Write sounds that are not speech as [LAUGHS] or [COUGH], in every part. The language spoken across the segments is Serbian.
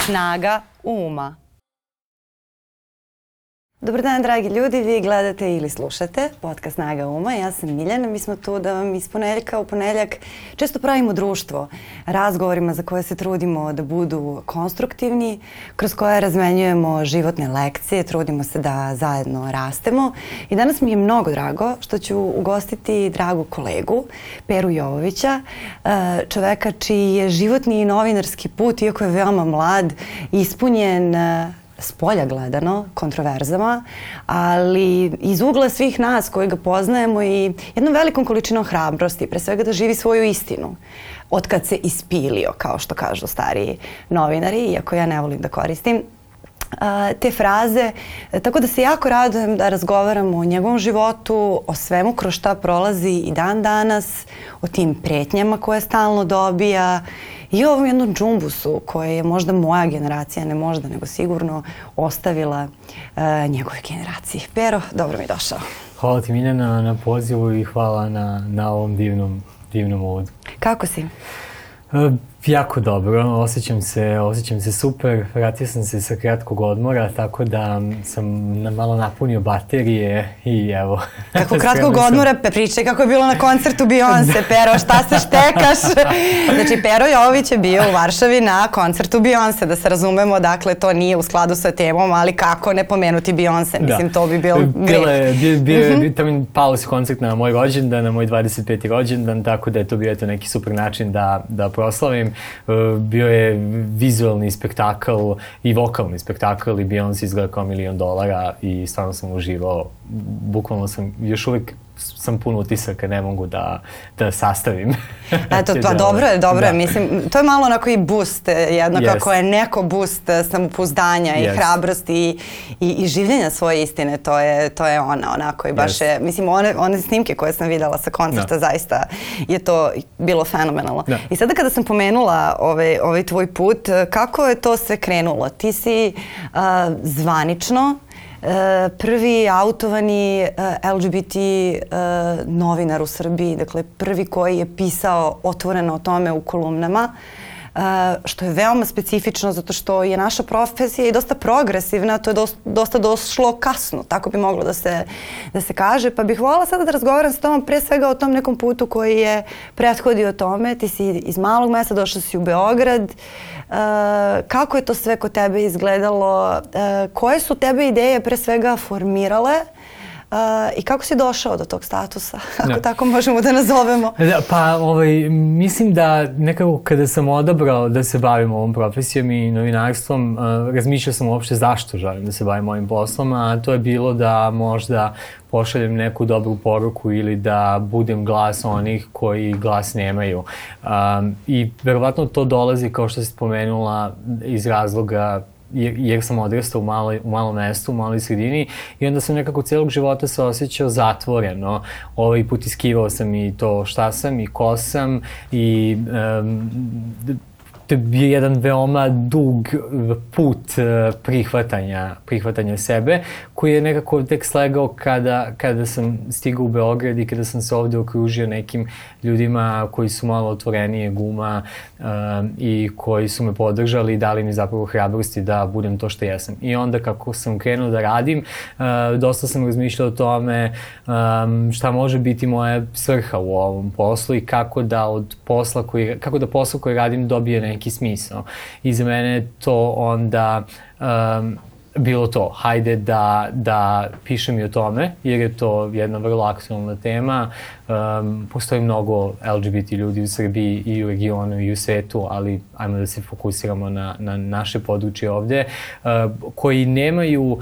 Snaga uma. Dobar dan, dragi ljudi. Vi gledate ili slušate podcast Snaga Uma. Ja sam Miljana. Mi smo tu da vam iz ponedeljka u ponedeljak često pravimo društvo razgovorima za koje se trudimo da budu konstruktivni, kroz koje razmenjujemo životne lekcije, trudimo se da zajedno rastemo. I danas mi je mnogo drago što ću ugostiti dragu kolegu, Peru Jovovića, e, čoveka čiji je životni i novinarski put, iako je veoma mlad, ispunjen s polja gledano, kontroverzama, ali iz ugla svih nas koji ga poznajemo i jednom velikom količinom hrabrosti, pre svega da živi svoju istinu. Od kad se ispilio, kao što kažu stariji novinari, iako ja ne volim da koristim te fraze, tako da se jako radujem da razgovaramo o njegovom životu, o svemu kroz šta prolazi i dan danas, o tim pretnjama koje stalno dobija i ovom jednom džumbusu koje je možda moja generacija, ne možda, nego sigurno ostavila uh, njegove generacije. Pero, dobro mi došao. Hvala ti Miljana na pozivu i hvala na, na ovom divnom, divnom uvodu. Kako si? Uh, Jako dobro, osjećam se, osjećam se super, vratio sam se sa kratkog odmora, tako da sam malo napunio baterije i evo. [LAUGHS] Kako [LAUGHS] kratkog sam... odmora, pričaj kako je bilo na koncertu Beyoncé, [LAUGHS] Pero, šta se štekaš? znači, Pero Jović je bio u Varšavi na koncertu Beyoncé, da se razumemo, dakle, to nije u skladu sa temom, ali kako ne pomenuti Beyoncé, mislim, da. to bi bil Bilo je, bio, bio, mm -hmm. tamo pao se koncert na moj rođendan, na moj 25. rođendan, tako da je to bio eto neki super način da, da proslavim bio je vizualni spektakl i vokalni spektakl i Beyoncé izgleda kao milion dolara i stvarno sam uživao. Bukvalno sam još uvek sam puno utisaka, ne mogu da, da sastavim. [LAUGHS] Eto, pa dobro je, dobro da. je. Mislim, to je malo onako i boost, jedno yes. kako je neko boost samopouzdanja yes. i hrabrosti i, i, i življenja svoje istine, to je, to je ona, onako i baš yes. je, mislim, one, one snimke koje sam videla sa koncerta, da. zaista je to bilo fenomenalno. Da. I sada kada sam pomenula ovaj, ovaj tvoj put, kako je to sve krenulo? Ti si uh, zvanično E, prvi autovani e, LGBT e, novinar u Srbiji, dakle prvi koji je pisao otvoreno o tome u kolumnama. Što je veoma specifično zato što je naša profesija i dosta progresivna, to je dosta, došlo kasno, tako bi moglo da se, da se kaže. Pa bih voljela sada da razgovaram sa tomom pre svega o tom nekom putu koji je prethodio tome. Ti si iz malog mesta, došla si u Beograd. Uh, kako je to sve kod tebe izgledalo? Uh, koje su tebe ideje pre svega formirale? Uh, I kako si došao do tog statusa, [LAUGHS] ako da. tako možemo da nazovemo? Da, pa ovaj, mislim da nekako kada sam odabrao da se bavim ovom profesijom i novinarstvom, uh, razmišljao sam uopšte zašto želim da se bavim ovim poslom, a to je bilo da možda pošaljem neku dobru poruku ili da budem glas onih koji glas nemaju. Um, I verovatno to dolazi, kao što si spomenula, iz razloga jer, sam odrastao u, maloj, u malom mestu, u maloj sredini i onda sam nekako celog života se osjećao zatvoreno. Ovaj put iskivao sam i to šta sam i ko sam i um, to je bio jedan veoma dug put e, prihvatanja, prihvatanja sebe, koji je nekako tek slegao kada, kada sam stigao u Beograd i kada sam se ovde okružio nekim ljudima koji su malo otvorenije guma um, i koji su me podržali i dali mi zapravo hrabrosti da budem to što jesam. I onda kako sam krenuo da radim, uh, dosta sam razmišljao o tome um, šta može biti moja svrha u ovom poslu i kako da od posla koji, kako da posao koji radim dobije neki smisao. I za mene to onda um, bilo to, hajde da, da pišem i o tome, jer je to jedna vrlo aktualna tema. Um, postoji mnogo LGBT ljudi u Srbiji i u regionu i u svetu, ali ajmo da se fokusiramo na, na naše područje ovde, uh, koji nemaju uh,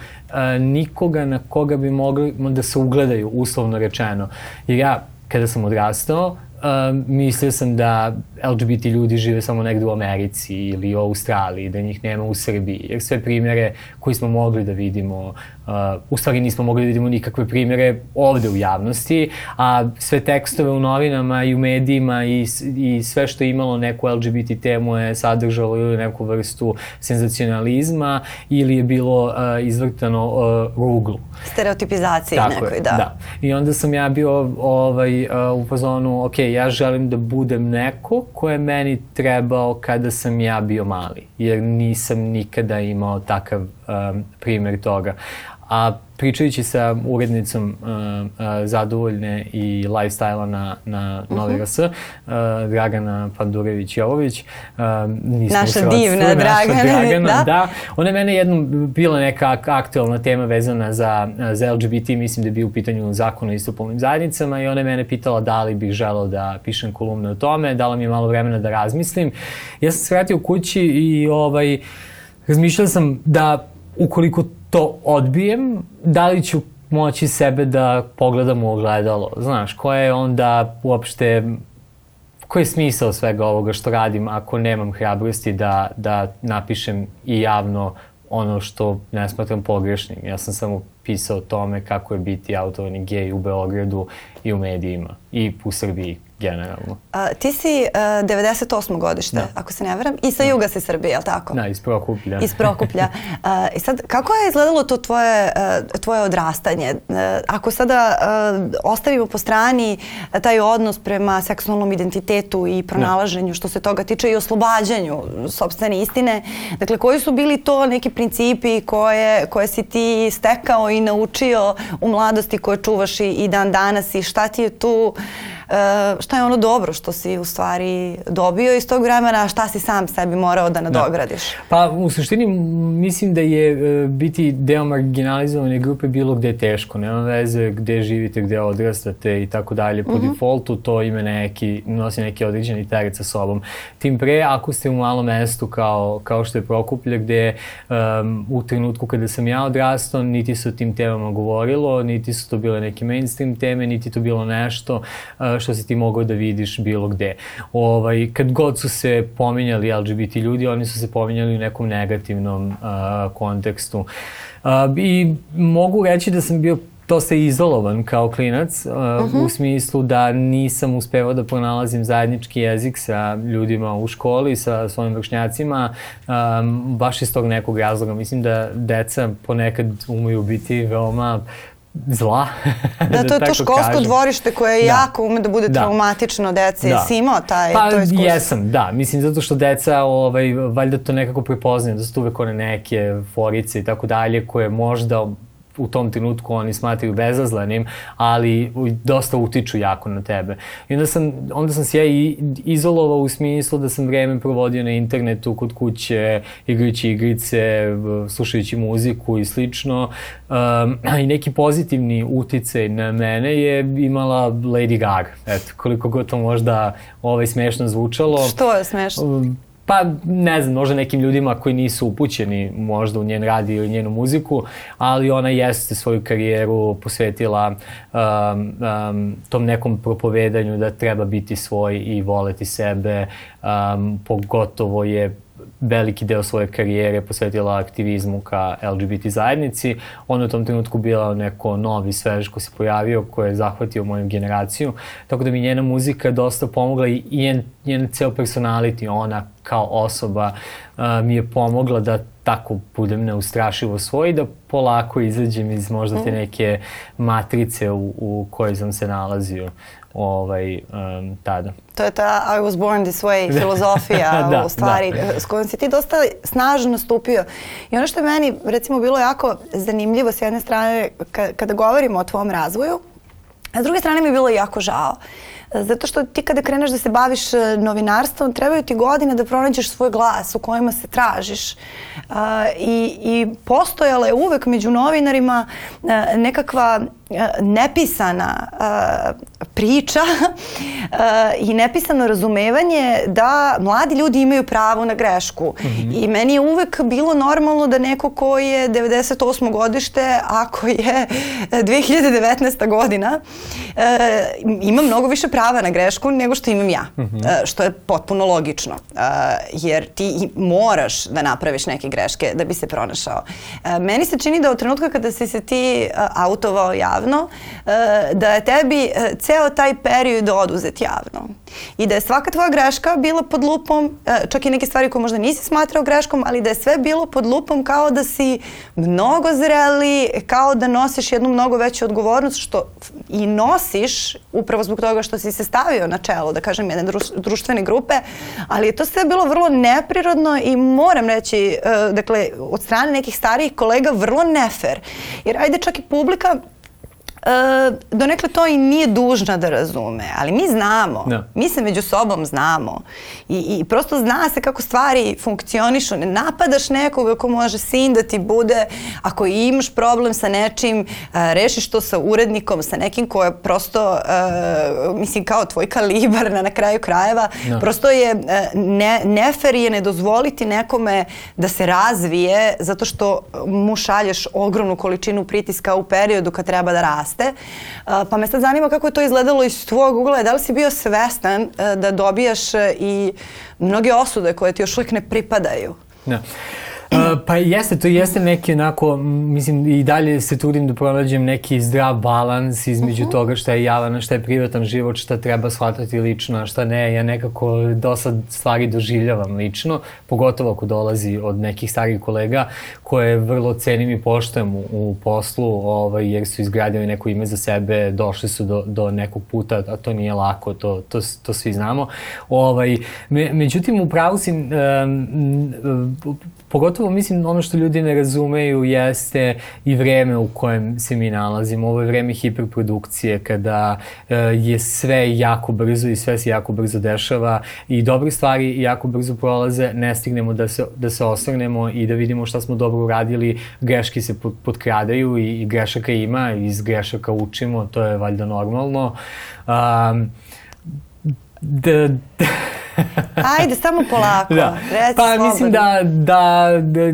nikoga na koga bi mogli da se ugledaju, uslovno rečeno. Jer ja, kada sam odrastao, Mislio sam da LGBT ljudi žive samo negde u Americi ili u Australiji, da njih nema u Srbiji, jer sve primere koji smo mogli da vidimo Uh, u stvari nismo mogli da vidimo nikakve primere ovde u javnosti, a sve tekstove u novinama i u medijima i, i sve što je imalo neku LGBT temu je sadržalo ili neku vrstu senzacionalizma ili je bilo uh, izvrtano uh, ruglu. Stereotipizacije Tako nekoj, da. da. I onda sam ja bio ovaj, uh, u fazonu, ok, ja želim da budem neko ko je meni trebao kada sam ja bio mali, jer nisam nikada imao takav um, primjer toga. A pričajući sa urednicom uh, uh, Zadovoljne i lifestyle-a na, na Novi uh -huh. RS, uh, Dragana Pandurević-Jovović, uh, naša divna Dragana, Dragana da. da. Ona je mene jednom bila neka aktualna tema vezana za, za LGBT, mislim da je bio u pitanju zakona o istopolnim zajednicama i ona je mene pitala da li bih želao da pišem kolumne o tome, dala mi je malo vremena da razmislim. Ja sam se vratio kući i ovaj, razmišljao sam da ukoliko to odbijem, da li ću moći sebe da pogledam u ogledalo? Znaš, koja je onda uopšte koji je smisao svega ovoga što radim ako nemam hrabrosti da, da napišem i javno ono što ne smatram pogrešnim. Ja sam samo pisao o tome kako je biti autovani gej u Beogradu i u medijima i u Srbiji generalno. A, ti si uh, 98. godište, da. ako se ne veram, i sa da. juga si Srbije, je li tako? Da, iz Prokuplja. Iz Prokuplja. uh, I sad, kako je izgledalo to tvoje, uh, tvoje odrastanje? Uh, ako sada uh, ostavimo po strani uh, taj odnos prema seksualnom identitetu i pronalaženju da. što se toga tiče i oslobađanju sobstvene istine, dakle, koji su bili to neki principi koje, koje si ti stekao i naučio u mladosti koje čuvaš i, i dan danas i šta ti je tu E, šta je ono dobro što si u stvari dobio iz tog vremena, a šta si sam sebi morao da nadogradiš? Da. Pa u suštini mislim da je e, biti deo marginalizovane grupe bilo gde je teško, nema veze gde živite, gde odrastate i tako dalje. Po mm -hmm. defaultu to ima neki, nosi neki određeni teret sa sobom. Tim pre ako ste u malom mestu kao, kao što je Prokuplje gde um, u trenutku kada sam ja odrastao niti se o tim temama govorilo, niti su to bile neke mainstream teme, niti to bilo nešto uh, što si ti mogao da vidiš bilo gde. Ovaj, kad god su se pominjali LGBT ljudi, oni su se pominjali u nekom negativnom uh, kontekstu. Uh, I mogu reći da sam bio dosta izolovan kao klinac uh, uh -huh. u smislu da nisam uspevao da pronalazim zajednički jezik sa ljudima u školi, sa svojim vršnjacima, um, baš iz tog nekog razloga. Mislim da deca ponekad umeju biti veoma zla. Da, [LAUGHS] to je da to školsko kažem. dvorište koje je da. jako ume da bude da. traumatično deci. Da. Jesi imao taj, pa, to iskustvo? jesam, da. Mislim, zato što deca ovaj, valjda to nekako prepoznaju, da su tu uvek one neke forice i tako dalje, koje možda u tom trenutku oni smatraju bezazlenim, ali dosta utiču jako na tebe. I onda sam, onda sam se ja i izolovao u smislu da sam vreme provodio na internetu, kod kuće, igrajući igrice, slušajući muziku i slično. Um, [CLEARS THROAT] I neki pozitivni uticaj na mene je imala Lady Gaga. Eto, koliko god to možda ovaj, smešno zvučalo. Što je smešno? Pa ne znam, možda nekim ljudima koji nisu upućeni možda u njen rad ili njenu muziku, ali ona jeste svoju karijeru posvetila um, um, tom nekom propovedanju da treba biti svoj i voleti sebe. Um, pogotovo je veliki deo svoje karijere posvetila aktivizmu ka LGBT zajednici. Ona je u tom trenutku bila neko novi svež ko se pojavio, ko je zahvatio moju generaciju. Tako da mi njena muzika dosta pomogla i njen, njen ceo personality, ona kao osoba uh, mi je pomogla da tako budem neustrašivo svoj da polako izađem iz možda te mm. neke matrice u, u kojoj sam se nalazio ovaj, um, tada. To je ta I was born this way [LAUGHS] da. filozofija [LAUGHS] da, u stvari da. s kojom si ti dosta snažno nastupio. I ono što je meni recimo bilo jako zanimljivo s jedne strane kada govorimo o tvom razvoju, a s druge strane mi je bilo jako žao. Zato što ti kada kreneš da se baviš e, novinarstvom, trebaju ti godine da pronađeš svoj glas u kojima se tražiš. Uh, i, I postojala je uvek među novinarima uh, nekakva nepisana uh, priča uh, i nepisano razumevanje da mladi ljudi imaju pravo na grešku. Mm -hmm. I meni je uvek bilo normalno da neko ko je 98. godište, ako je 2019. godina, uh, ima mnogo više prava na grešku nego što imam ja. Mm -hmm. što je potpuno logično. Uh, jer ti moraš da napraviš neke greške da bi se pronašao. Meni se čini da od trenutka kada si se ti autovao ja javno, uh, da je tebi uh, ceo taj period oduzet javno. I da je svaka tvoja greška bila pod lupom, uh, čak i neke stvari koje možda nisi smatrao greškom, ali da je sve bilo pod lupom kao da si mnogo zreli, kao da nosiš jednu mnogo veću odgovornost, što i nosiš upravo zbog toga što si se stavio na čelo, da kažem, jedne društvene grupe, ali je to sve bilo vrlo neprirodno i moram reći, dakle, od strane nekih starijih kolega vrlo nefer. Jer ajde čak i publika donekle to i nije dužna da razume, ali mi znamo. Da. mi se među sobom znamo I, i prosto zna se kako stvari funkcionišu, ne napadaš nekoga ko može sin da ti bude, ako imaš problem sa nečim, uh, rešiš to sa urednikom, sa nekim ko je prosto, uh, mislim kao tvoj kalibar na, na kraju krajeva. Da. prosto je ne, nefer je ne dozvoliti nekome da se razvije zato što mu šalješ ogromnu količinu pritiska u periodu kad treba da raste raste. Pa me sad zanima kako je to izgledalo iz tvojeg ugla. Da li si bio svestan e, da dobijaš e, i mnoge osude koje ti još uvijek ne pripadaju? Da. Uh, pa jeste, to jeste neki onako, mislim i dalje se trudim da pronađem neki zdrav balans između uh mhm. -huh. toga šta je javan, šta je privatan život, šta treba shvatati lično, a šta ne. Ja nekako dosta stvari doživljavam lično, pogotovo ako dolazi od nekih starih kolega koje vrlo cenim i poštujem u, u poslu, ovaj, jer su izgradili neko ime za sebe, došli su do, do nekog puta, a to nije lako, to, to, to svi znamo. Ovaj, me, međutim, u pravu si, um, pogotovo mislim ono što ljudi ne razumeju jeste i vreme u kojem se mi nalazimo. Ovo je vreme hiperprodukcije kada uh, je sve jako brzo i sve se jako brzo dešava i dobre stvari jako brzo prolaze, ne stignemo da se, da se osvrnemo i da vidimo šta smo dobro uradili, greške se potkradaju i, i grešaka ima, iz grešaka učimo, to je valjda normalno. Um, da, da [LAUGHS] Ajde, samo polako. Da. Reci pa slobodno. mislim da, da, da,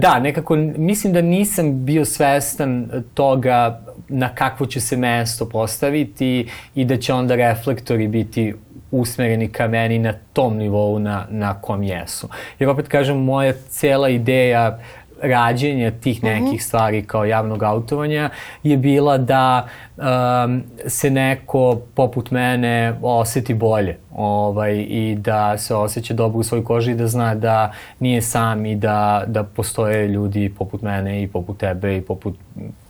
da, nekako, mislim da nisam bio svestan toga na kakvo će se mesto postaviti i da će onda reflektori biti usmereni ka meni na tom nivou na, na kom jesu. Jer opet kažem, moja cela ideja rađenja tih mhm. nekih uh -huh. stvari kao javnog autovanja je bila da um, se neko poput mene oseti bolje ovaj, i da se osjeća dobro u svojoj koži i da zna da nije sam i da, da postoje ljudi poput mene i poput tebe i poput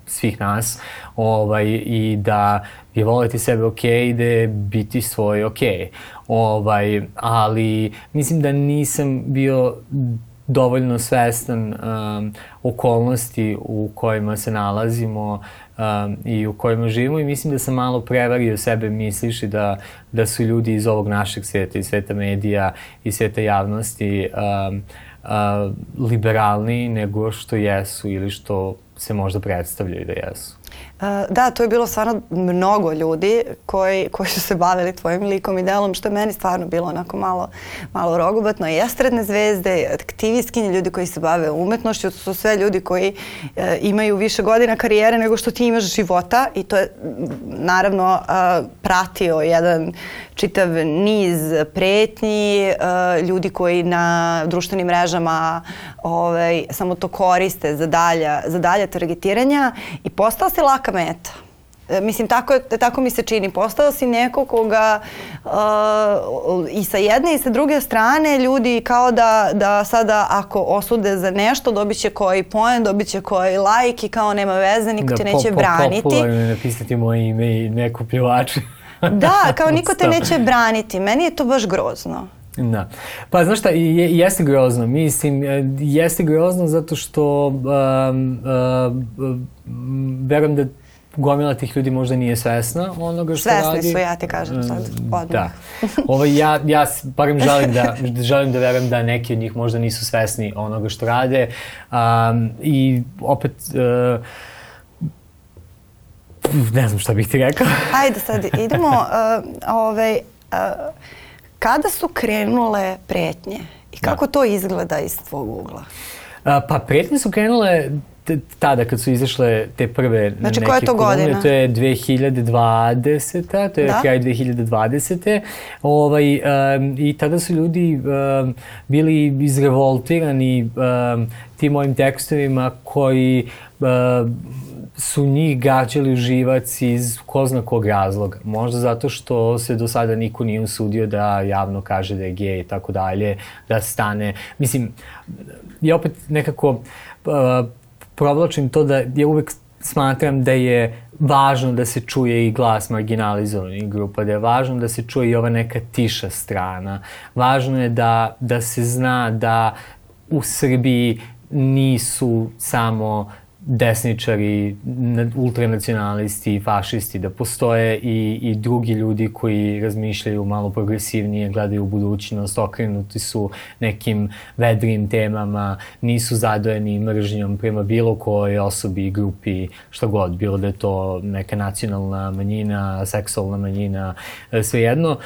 svih nas ovaj, i da je voleti sebe ok i da je biti svoj ok. Ovaj, ali mislim da nisam bio dovoljno svestan um, okolnosti u kojima se nalazimo um, i u kojima živimo i mislim da sam malo prevario sebe misliši da, da su ljudi iz ovog našeg sveta, iz sveta medija i sveta javnosti um, uh, liberalni nego što jesu ili što se možda predstavljaju da jesu. Da, to je bilo stvarno mnogo ljudi koji, koji su se bavili tvojim likom i delom, što je meni stvarno bilo onako malo, malo rogobatno. I estradne zvezde, aktivistkinje, ljudi koji se bave umetnošću, to su sve ljudi koji e, imaju više godina karijere nego što ti imaš života i to je naravno e, pratio jedan čitav niz pretnji, e, ljudi koji na društvenim mrežama ovaj, samo to koriste za dalja, za dalja targetiranja i postao si laka meta. E, mislim, tako, tako mi se čini. Postao si neko koga uh, i sa jedne i sa druge strane ljudi kao da, da sada ako osude za nešto dobit će koji poen, dobit će koji like i kao nema veze, niko da, te neće po, po, braniti. Popularno je napisati moje ime i neko plivače. Da, [LAUGHS] kao niko te neće braniti. Meni je to baš grozno. Da. Pa znaš šta, je, jeste grozno. Mislim, e, jeste grozno zato što um, um, verujem da gomila tih ljudi možda nije svesna onoga što Svesni radi. Svesni su, ja ti kažem sad, odmah. Da. Ovo, ja, ja barem [LAUGHS] želim da, želim da verujem da neki od njih možda nisu svesni onoga što rade. Um, I opet... Uh, ne znam šta bih ti rekao. [LAUGHS] Ajde sad, idemo. Uh, [LAUGHS] ovaj, uh, kada su krenule pretnje i kako da. to izgleda iz tvog ugla? Uh, pa pretnje su krenule tada kad su izašle te prve znači, neke koja je to godina? To je 2020. To je da? kraj 2020. Ovaj, um, I tada su ljudi um, bili izrevoltirani um, tim mojim tekstovima koji um, su njih gađali živac iz ko zna kog razloga. Možda zato što se do sada niko nije usudio da javno kaže da je gej i tako dalje, da stane. Mislim, ja opet nekako uh, provlačim to da ja uvek smatram da je važno da se čuje i glas marginalizovanih grupa, da je važno da se čuje i ova neka tiša strana. Važno je da, da se zna da u Srbiji nisu samo desničari, ultranacionalisti, fašisti, da postoje i, i drugi ljudi koji razmišljaju malo progresivnije, gledaju u budućnost, okrenuti su nekim vedrim temama, nisu zadojeni mržnjom prema bilo kojoj osobi, grupi, šta god, bilo da je to neka nacionalna manjina, seksualna manjina, svejedno. Uh,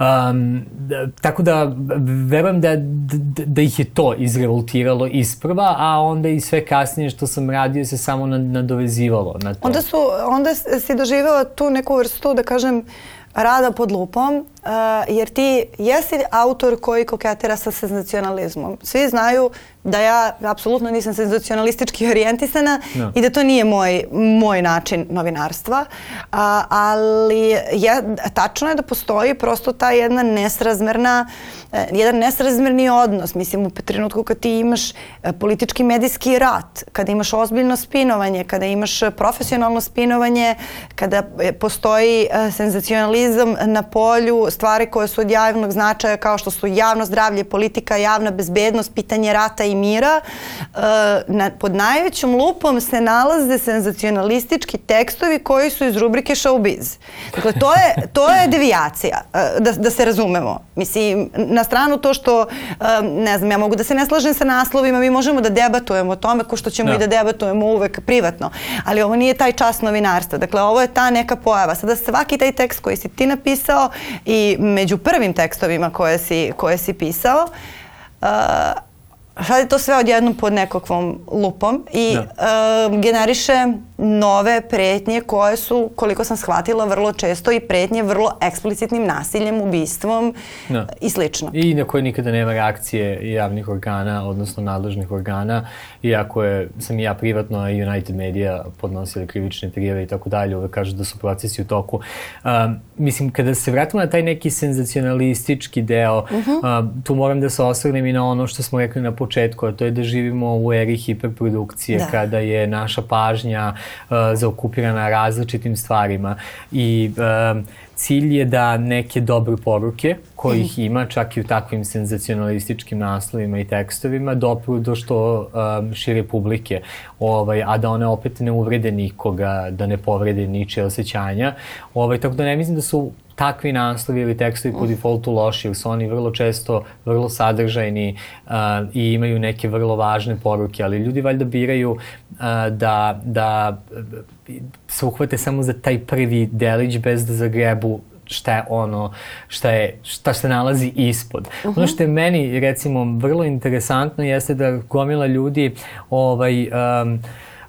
Um, tako da verujem da, da, da ih je to izrevoltiralo isprva, a onda i sve kasnije što sam radio se samo nadovezivalo na to. Onda, su, onda si doživela tu neku vrstu, da kažem, rada pod lupom, uh, jer ti jesi autor koji koketira sa senzacionalizmom. Svi znaju da ja apsolutno nisam senzacionalistički orijentisana no. Da. i da to nije moj, moj način novinarstva, a, ali je, tačno je da postoji prosto ta jedna nesrazmerna, e, jedan nesrazmerni odnos. Mislim, u trenutku kad ti imaš e, politički medijski rat, kada imaš ozbiljno spinovanje, kada imaš profesionalno spinovanje, kada e, postoji senzacionalizam na polju, stvari koje su od javnog značaja kao što su javno zdravlje, politika, javna bezbednost, pitanje rata i mira, uh, na, pod najvećom lupom se nalaze senzacionalistički tekstovi koji su iz rubrike showbiz. Dakle, to je, to je devijacija, uh, da, da se razumemo. Mislim, na stranu to što, uh, ne znam, ja mogu da se ne slažem sa naslovima, mi možemo da debatujemo o tome ko što ćemo no. i da. da debatujemo uvek privatno, ali ovo nije taj čas novinarstva. Dakle, ovo je ta neka pojava. Sada svaki taj tekst koji si ti napisao i među prvim tekstovima koje si, koje si pisao, uh, sad je to sve odjednom pod nekakvom lupom i da. uh, generiše nove pretnje koje su, koliko sam shvatila, vrlo često i pretnje vrlo eksplicitnim nasiljem, ubistvom da. i slično. I na koje nikada nema reakcije javnih organa, odnosno nadležnih organa, iako je, sam i ja privatno i United Media podnosili krivične prijeve i tako dalje, uvek kažu da su procesi u toku. Um, mislim, kada se vratimo na taj neki senzacionalistički deo, uh -huh. uh, tu moram da se osvrnem i na ono što smo rekli na početku, a to je da živimo u eri hiperprodukcije, da. kada je naša pažnja uh, zaokupirana različitim stvarima i uh, cilj je da neke dobre poruke, kojih mm. ima čak i u takvim senzacionalističkim naslovima i tekstovima, dopru do što um, šire publike, ovaj, a da one opet ne uvrede nikoga, da ne povrede niče osjećanja. Ovaj, tako da ne mislim da su takvi naslovi ili tekstovi po defaultu loši, jer su oni vrlo često vrlo sadržajni uh, i imaju neke vrlo važne poruke, ali ljudi valjda biraju uh, da, da se uhvate samo za taj prvi delić bez da zagrebu šta je ono, šta, je, šta se nalazi ispod. Uh -huh. Ono mhm. što je meni, recimo, vrlo interesantno jeste da gomila ljudi ovaj, um,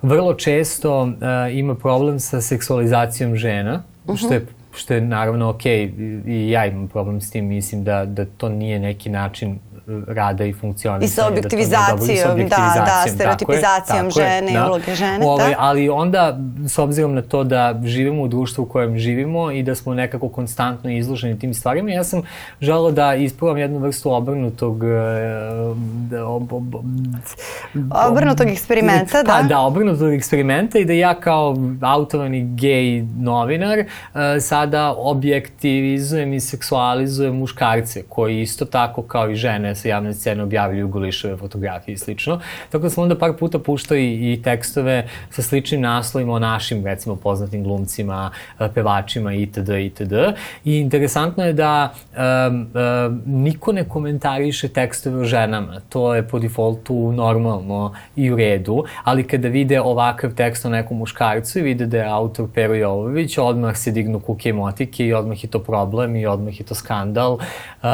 vrlo često uh, ima problem sa seksualizacijom žena, uh -huh. što je što je naravno ok i ja imam problem s tim, mislim da, da to nije neki način rada i funkcionisanja. I sa objektivizacijom, da, da, da, stereotipizacijom tako žene i da. uloge žene. Ovaj, da. Ali onda, s obzirom na to da živimo u društvu u kojem živimo i da smo nekako konstantno izloženi tim stvarima, ja sam želao da isprovam jednu vrstu obrnutog... Eh, da, ob, ob, ob, obrnutog eksperimenta, da? Pa, da, obrnutog eksperimenta i da ja kao autovani gej novinar uh, sada objektivizujem i seksualizujem muškarce koji isto tako kao i žene sa javne scene objavljuju golišove fotografije i slično. Tako da smo onda par puta puštali i tekstove sa sličnim naslovima o našim, recimo, poznatim glumcima, eh, pevačima itd. itd. I interesantno je da um, um, niko ne komentariše tekstove o ženama. To je po defaultu normalno i u redu, ali kada vide ovakav tekst o nekom muškarcu i vide da je autor Pero Jovović, odmah se dignu kuke emotike i odmah je to problem i odmah je to skandal. Uh,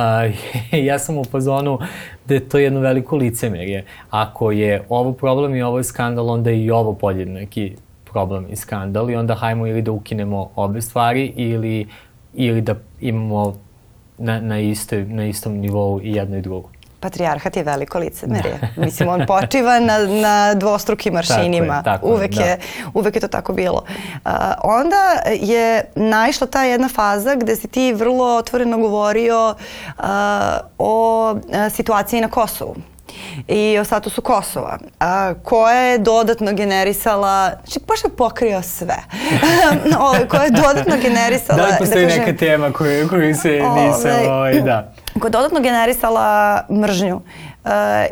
[LAUGHS] ja sam u fazonu da je to jedno veliko licemerje. Ako je ovo problem i ovo je skandal, onda je i ovo podjednaki problem i skandal i onda hajmo ili da ukinemo obe stvari ili, ili da imamo na, na, iste, na istom nivou i jedno i drugo. Patrijarhat je veliko licemerje. Da. Mislim, on počiva na, na dvostrukim aršinima. Tako je, tako uvek, je, da. je, uvek je to tako bilo. Uh, onda je naišla ta jedna faza gde si ti vrlo otvoreno govorio uh, o uh, situaciji na Kosovu i o statusu Kosova, a, koja je dodatno generisala, znači baš je pokrio sve, [LAUGHS] o, koja je dodatno generisala... Da li postoji da kažem, neka tema koju, koju se nisam, ovaj, ovaj, da. Koja je dodatno generisala mržnju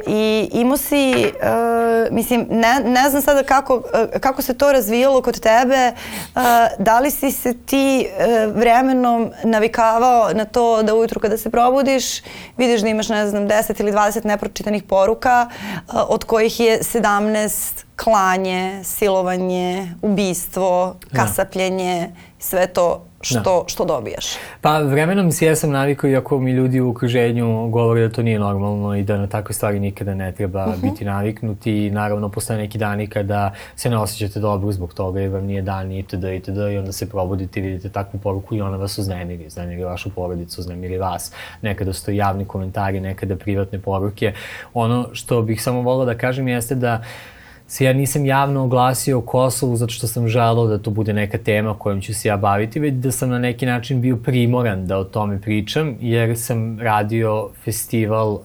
i imao si, uh, mislim, ne, ne znam sada kako, uh, kako se to razvijalo kod tebe, uh, da li si se ti uh, vremenom navikavao na to da ujutru kada se probudiš vidiš da imaš, ne znam, 10 ili 20 nepročitanih poruka, uh, od kojih je 17 klanje, silovanje, ubistvo, da. kasapljenje, sve to što, da. što dobijaš? Pa vremenom si ja sam navikao, iako mi ljudi u okruženju govore da to nije normalno i da na takve stvari nikada ne treba uh mhm. -huh. biti naviknuti. Naravno, postoje neki dani kada se ne osjećate dobro zbog toga jer vam nije dan itd. itd. i onda se probudite i vidite takvu poruku i ona vas uznemiri. Uznemiri vašu porodicu, uznemiri vas. Nekada stoji javni komentari, nekada privatne poruke. Ono što bih samo volao da kažem jeste da uh, se ja nisam javno oglasio o Kosovu zato što sam želao da to bude neka tema kojom ću se ja baviti, već da sam na neki način bio primoran da o tome pričam, jer sam radio festival uh,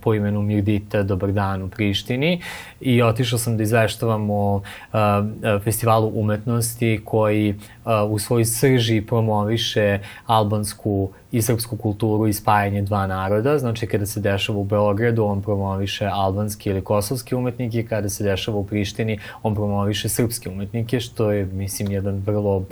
po imenu Mirdita Dobar dan u Prištini i otišao sam da izveštavam o uh, festivalu umetnosti koji u svojoj srži promoviše albansku i srpsku kulturu i spajanje dva naroda. Znači, kada se dešava u Beogradu, on promoviše albanski ili kosovski umetnike, kada se dešava u Prištini, on promoviše srpske umetnike, što je, mislim, jedan vrlo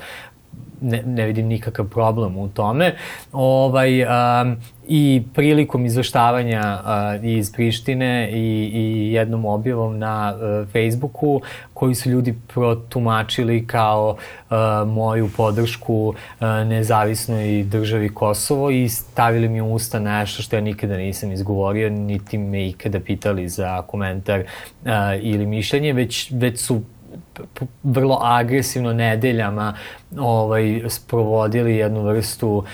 ne, ne vidim nikakav problem u tome. Ovaj, um, I prilikom izveštavanja uh, iz Prištine i, i jednom objavom na uh, Facebooku koji su ljudi protumačili kao uh, moju podršku uh, nezavisnoj državi Kosovo i stavili mi u usta nešto što ja nikada nisam izgovorio, niti me ikada pitali za komentar uh, ili mišljenje, već, već su vrlo agresivno nedeljama ovaj, sprovodili jednu vrstu uh,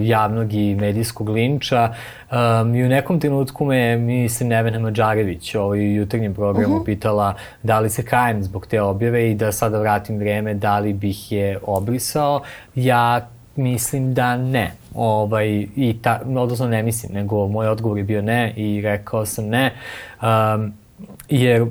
javnog i medijskog linča. Um, I u nekom trenutku me, mislim, Nevena Mađarević ovaj, u jutarnjem programu uh -huh. pitala da li se kajem zbog te objave i da sada vratim vreme da li bih je obrisao. Ja mislim da ne. Ovaj, i ta, odnosno ne mislim, nego moj odgovor je bio ne i rekao sam ne. Um, jer uh,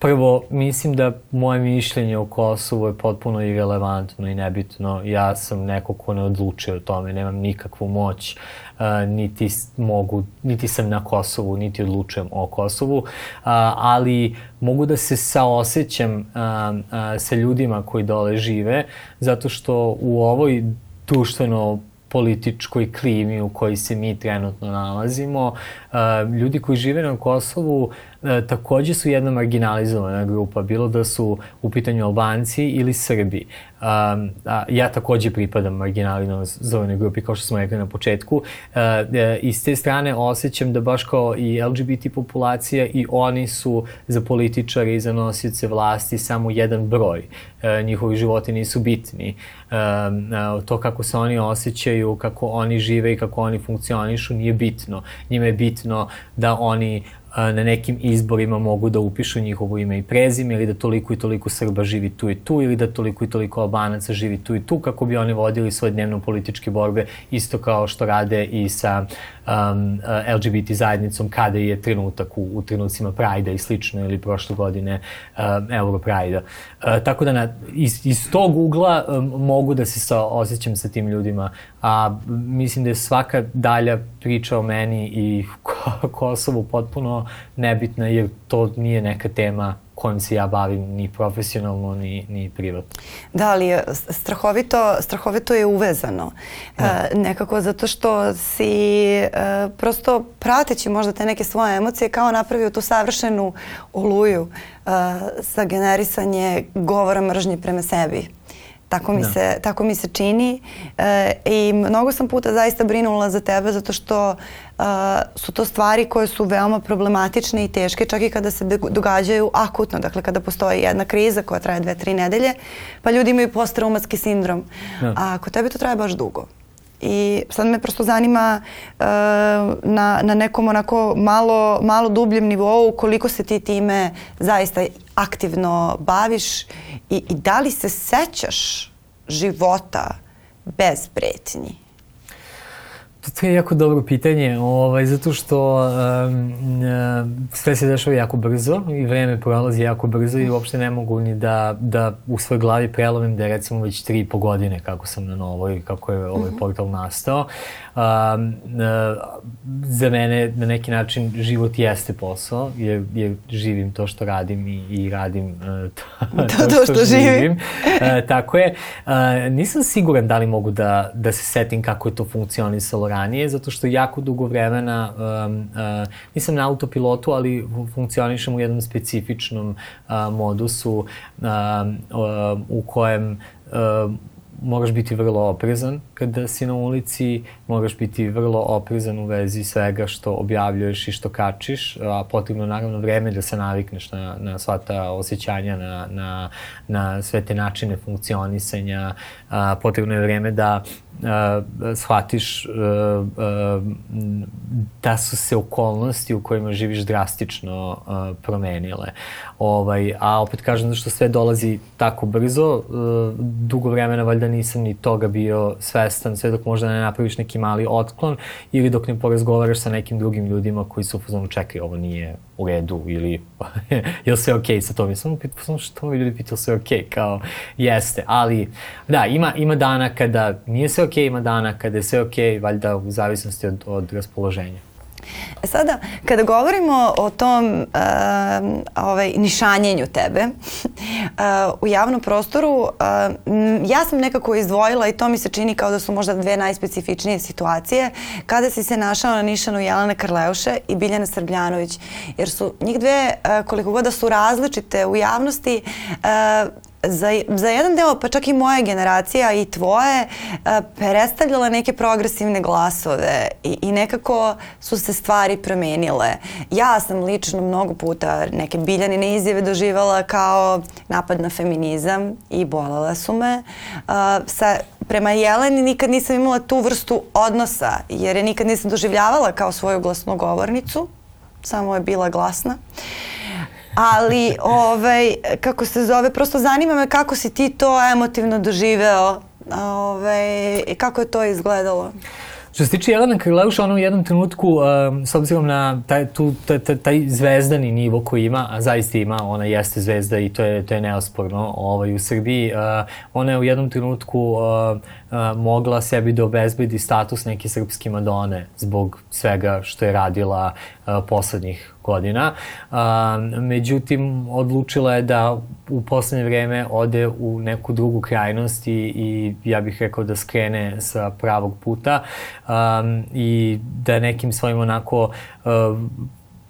Prvo, mislim da moje mišljenje o Kosovu je potpuno irelevantno i nebitno. Ja sam neko ko ne odlučuje o tome, nemam nikakvu moć, uh, niti mogu, niti sam na Kosovu, niti odlučujem o Kosovu, uh, ali mogu da se saosećam uh, sa ljudima koji dole žive, zato što u ovoj društveno političkoj klimi u kojoj se mi trenutno nalazimo. Ljudi koji žive na Kosovu e, takođe su jedna marginalizovana grupa, bilo da su u pitanju Albanci ili Srbi. Um, a, ja takođe pripadam marginalizovanoj grupi, kao što smo rekli na početku. Uh, I s te strane osjećam da baš kao i LGBT populacija i oni su za političare i za nosioce vlasti samo jedan broj. Uh, njihovi životi nisu bitni. Uh, to kako se oni osjećaju, kako oni žive i kako oni funkcionišu nije bitno. Njima je bitno da oni na nekim izborima mogu da upišu njihovo ime i prezime ili da toliko i toliko Srba živi tu i tu ili da toliko i toliko Albanaca živi tu i tu kako bi oni vodili svoje dnevno političke borbe isto kao što rade i sa um, LGBT zajednicom kada je trenutak u, u trenucima Prajda i slično ili prošle godine um, Euro Prajda. Uh, tako da na, iz, iz tog ugla um, mogu da se sa, osjećam sa tim ljudima, a mislim da je svaka dalja priča o meni i [LAUGHS] Kosovu potpuno nebitna jer to nije neka tema kojim se ja bavim ni profesionalno ni, ni privatno. Da, ali strahovito, strahovito je uvezano. Da. E, nekako zato što si e, prosto prateći možda te neke svoje emocije kao napravio tu savršenu oluju e, za generisanje govora mržnje prema sebi. Tako mi, da. se, tako mi se čini e, i mnogo sam puta zaista brinula za tebe zato što uh, su to stvari koje su veoma problematične i teške čak i kada se događaju akutno, dakle kada postoji jedna kriza koja traje dve, tri nedelje, pa ljudi imaju posttraumatski sindrom. Da. A kod tebe to traje baš dugo. I sad me prosto zanima uh, na, na nekom onako malo, malo dubljem nivou koliko se ti time zaista aktivno baviš i, i da li se sećaš života bez pretnji? To je jako dobro pitanje, ovaj, zato što um, sve se dešava jako brzo i vreme prolazi jako brzo i uopšte ne mogu ni da, da u svoj glavi prelomim da je recimo već tri i po godine kako sam na novoj, kako je ovaj mhm. portal nastao. Um, uh, za mene na neki način život jeste posao, jer, jer živim to što radim i, i radim uh, to, to, to, što, što živim. živim. Uh, tako je. Uh, nisam siguran da li mogu da, da se setim kako je to funkcionisalo ranije, zato što jako dugo vremena um, uh, nisam na autopilotu, ali funkcionišem u jednom specifičnom uh, modusu uh, uh, u kojem uh, moraš biti vrlo oprezan kada si na ulici, moraš biti vrlo oprezan u vezi svega što objavljuješ i što kačiš, a potrebno naravno vreme da se navikneš na, na sva ta osjećanja, na, na, na sve te načine funkcionisanja, a, potrebno je vreme da uh, shvatiš uh, uh, da su se okolnosti u kojima živiš drastično uh, promenile. Ovaj, a opet kažem da što sve dolazi tako brzo, uh, dugo vremena valjda nisam ni toga bio svestan, sve dok možda ne napraviš neki mali otklon ili dok ne porazgovaraš sa nekim drugim ljudima koji su u čekaj, ovo nije u redu ili [LAUGHS] je li sve okej okay sa. I samo pitao što mi ljudi pitao sve okej, okay, kao jeste. Ali da, ima, ima dana kada nije sve okej, okay, ima dana kada je sve okej, okay, valjda u zavisnosti od, od raspoloženja. E sada, kada govorimo o tom uh, ovaj, nišanjenju tebe [LAUGHS] uh, u javnom prostoru, uh, ja sam nekako izdvojila i to mi se čini kao da su možda dve najspecifičnije situacije kada si se našao na nišanu Jelene Karleuše i Biljana Srbljanović. Jer su njih dve, uh, koliko god da su različite u javnosti, uh, za, za jedan deo, pa čak i moja generacija i tvoje, uh, predstavljala neke progresivne glasove i, i nekako su se stvari promenile. Ja sam lično mnogo puta neke biljanine izjave doživala kao napad na feminizam i bolala su me. Uh, sa, prema Jeleni nikad nisam imala tu vrstu odnosa jer je nikad nisam doživljavala kao svoju glasnogovornicu, samo je bila glasna. Uh, ali ovaj, kako se zove, prosto zanima me kako si ti to emotivno doživeo ovaj, i kako je to izgledalo. Što se tiče Jelena Krleuša, ona u jednom trenutku, um, s obzirom na taj, tu, taj, taj, zvezdani nivo koji ima, a zaista ima, ona jeste zvezda i to je, to je neosporno ovaj, u Srbiji, uh, ona je u jednom trenutku uh, uh, mogla sebi da obezbedi status neke srpske Madone zbog svega što je radila poslednjih godina. Međutim, odlučila je da u poslednje vreme ode u neku drugu krajnost i, i ja bih rekao da skrene sa pravog puta i da nekim svojim onako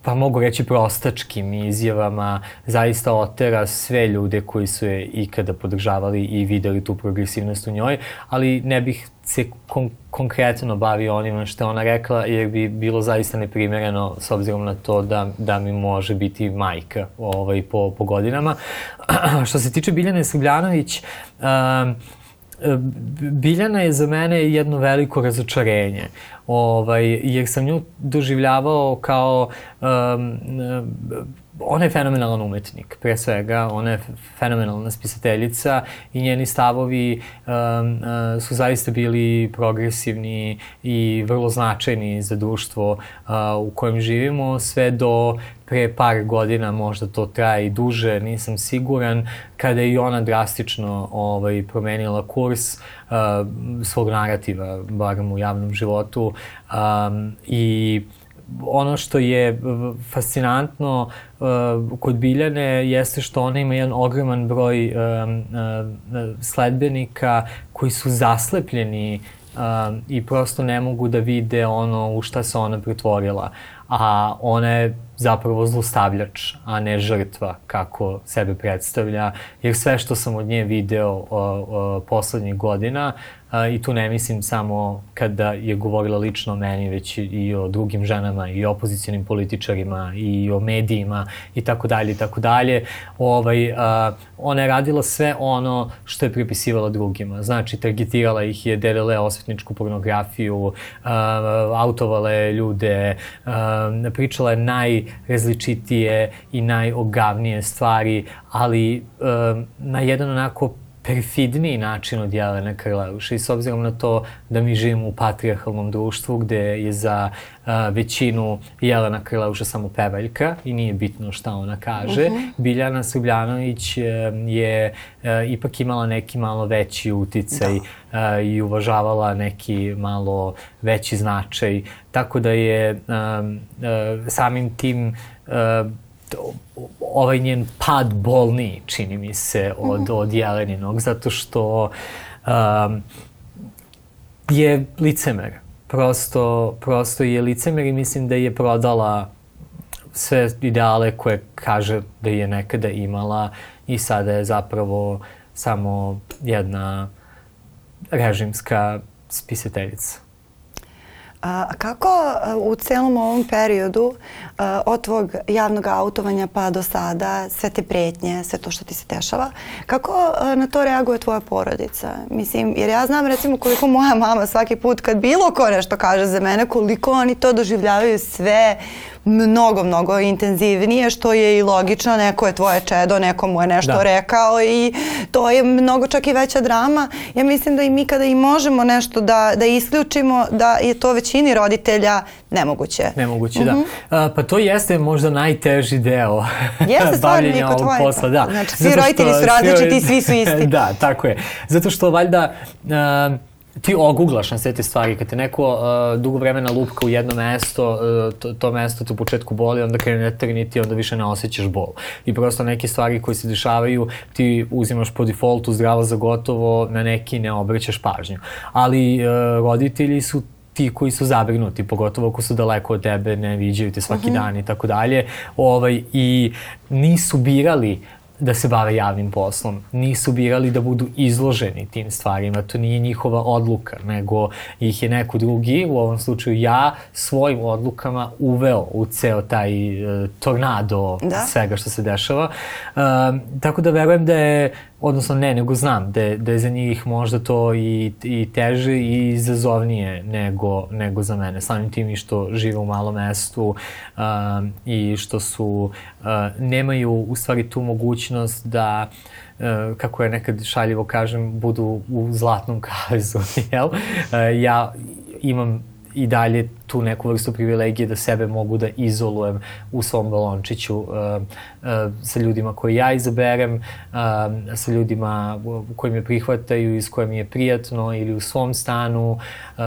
pa mogu reći prostačkim izjavama, zaista otera sve ljude koji su je ikada podržavali i videli tu progresivnost u njoj, ali ne bih se kon konkretno bavio onima što ona rekla, jer bi bilo zaista neprimereno s obzirom na to da, da mi može biti majka ovaj, po, po godinama. [CLEARS THROAT] što se tiče Biljane Srbljanović, um, Biljana je za mene jedno veliko razočarenje, ovaj, jer sam nju doživljavao kao um, ona je fenomenalan umetnik, pre svega, ona je fenomenalna spisateljica i njeni stavovi um, su zaista bili progresivni i vrlo značajni za društvo uh, u kojem živimo, sve do pre par godina, možda to traje i duže, nisam siguran, kada je i ona drastično ovaj, promenila kurs uh, svog narativa, barem u javnom životu, um, i ono što je fascinantno uh, kod Biljane jeste što ona ima jedan ogroman broj um, uh, sledbenika koji su zaslepljeni uh, i prosto ne mogu da vide ono u šta se ona pretvorila. A ona je zapravo zlostavljač, a ne žrtva kako sebe predstavlja, jer sve što sam od nje video o, o, poslednjih godina a, i tu ne mislim samo kada je govorila lično o meni, već i o drugim ženama i opozicijalnim političarima i o medijima i tako dalje i tako dalje. Ovaj, a, ona je radila sve ono što je pripisivala drugima. Znači, targetirala ih je, delila osvetničku pornografiju, a, autovala je ljude, a, pričala je najrazličitije i najogavnije stvari, ali a, na jedan onako perfidniji način od Jelene Krleuša i s obzirom na to da mi živimo u patriarhalnom društvu gde je za a, većinu Jelena Krleuša samo pevaljka i nije bitno šta ona kaže, uh mhm. -huh. Biljana Srbljanović a, je a, ipak imala neki malo veći uticaj da. A, i uvažavala neki malo veći značaj, tako da je a, a, samim tim a, ovaj njen pad bolniji, čini mi se, od, mm -hmm. od Jeleninog, zato što um, je licemer. Prosto, prosto je licemer i mislim da je prodala sve ideale koje kaže da je nekada imala i sada je zapravo samo jedna režimska spisateljica. A kako u celom ovom periodu od tvog javnog autovanja pa do sada, sve te pretnje, sve to što ti se dešava, kako na to reaguje tvoja porodica? Mislim, jer ja znam recimo koliko moja mama svaki put kad bilo ko nešto kaže za mene, koliko oni to doživljavaju sve mnogo, mnogo intenzivnije, što je i logično, neko je tvoje čedo, neko mu je nešto da. rekao i to je mnogo čak i veća drama. Ja mislim da i mi kada i možemo nešto da, da isključimo, da je to većini roditelja nemoguće. Nemoguće, uh -huh. da. Mhm. A, pa to jeste možda najteži deo jeste [LAUGHS] bavljenja ovog tvoje, posla. Da. Znači, svi roditelji su različiti i svi su [LAUGHS] isti. da, tako je. Zato što valjda... Uh, ti oguglaš na sve te stvari. Kad te neko uh, dugo vremena lupka u jedno mesto, uh, to, to mesto te u početku boli, onda krene ne trniti, onda više ne osjećaš bol. I prosto neke stvari koje se dešavaju, ti uzimaš po defaultu zdravo za gotovo, na neki ne obraćaš pažnju. Ali uh, roditelji su ti koji su zabrinuti, pogotovo ako su daleko od tebe, ne viđaju te svaki uh mhm. -huh. dan i tako dalje, ovaj, i nisu birali da se bave javnim poslom. Nisu birali da budu izloženi tim stvarima. To nije njihova odluka, nego ih je neko drugi, u ovom slučaju ja, svojim odlukama uveo u ceo taj uh, tornado da? svega što se dešava. Uh, tako da verujem da je odnosno ne, nego znam da je, da je za njih možda to i, i teže i izazovnije nego, nego za mene. Samim tim i što žive u malom mestu uh, i što su, uh, nemaju u stvari tu mogućnost da uh, kako je nekad šaljivo kažem, budu u zlatnom kavezu, [LAUGHS] jel? Uh, ja imam i dalje tu neku vrstu privilegije da sebe mogu da izolujem u svom balončiću uh, uh, sa ljudima koje ja izaberem, uh, sa ljudima koji me prihvataju i s kojim je prijatno ili u svom stanu. Uh,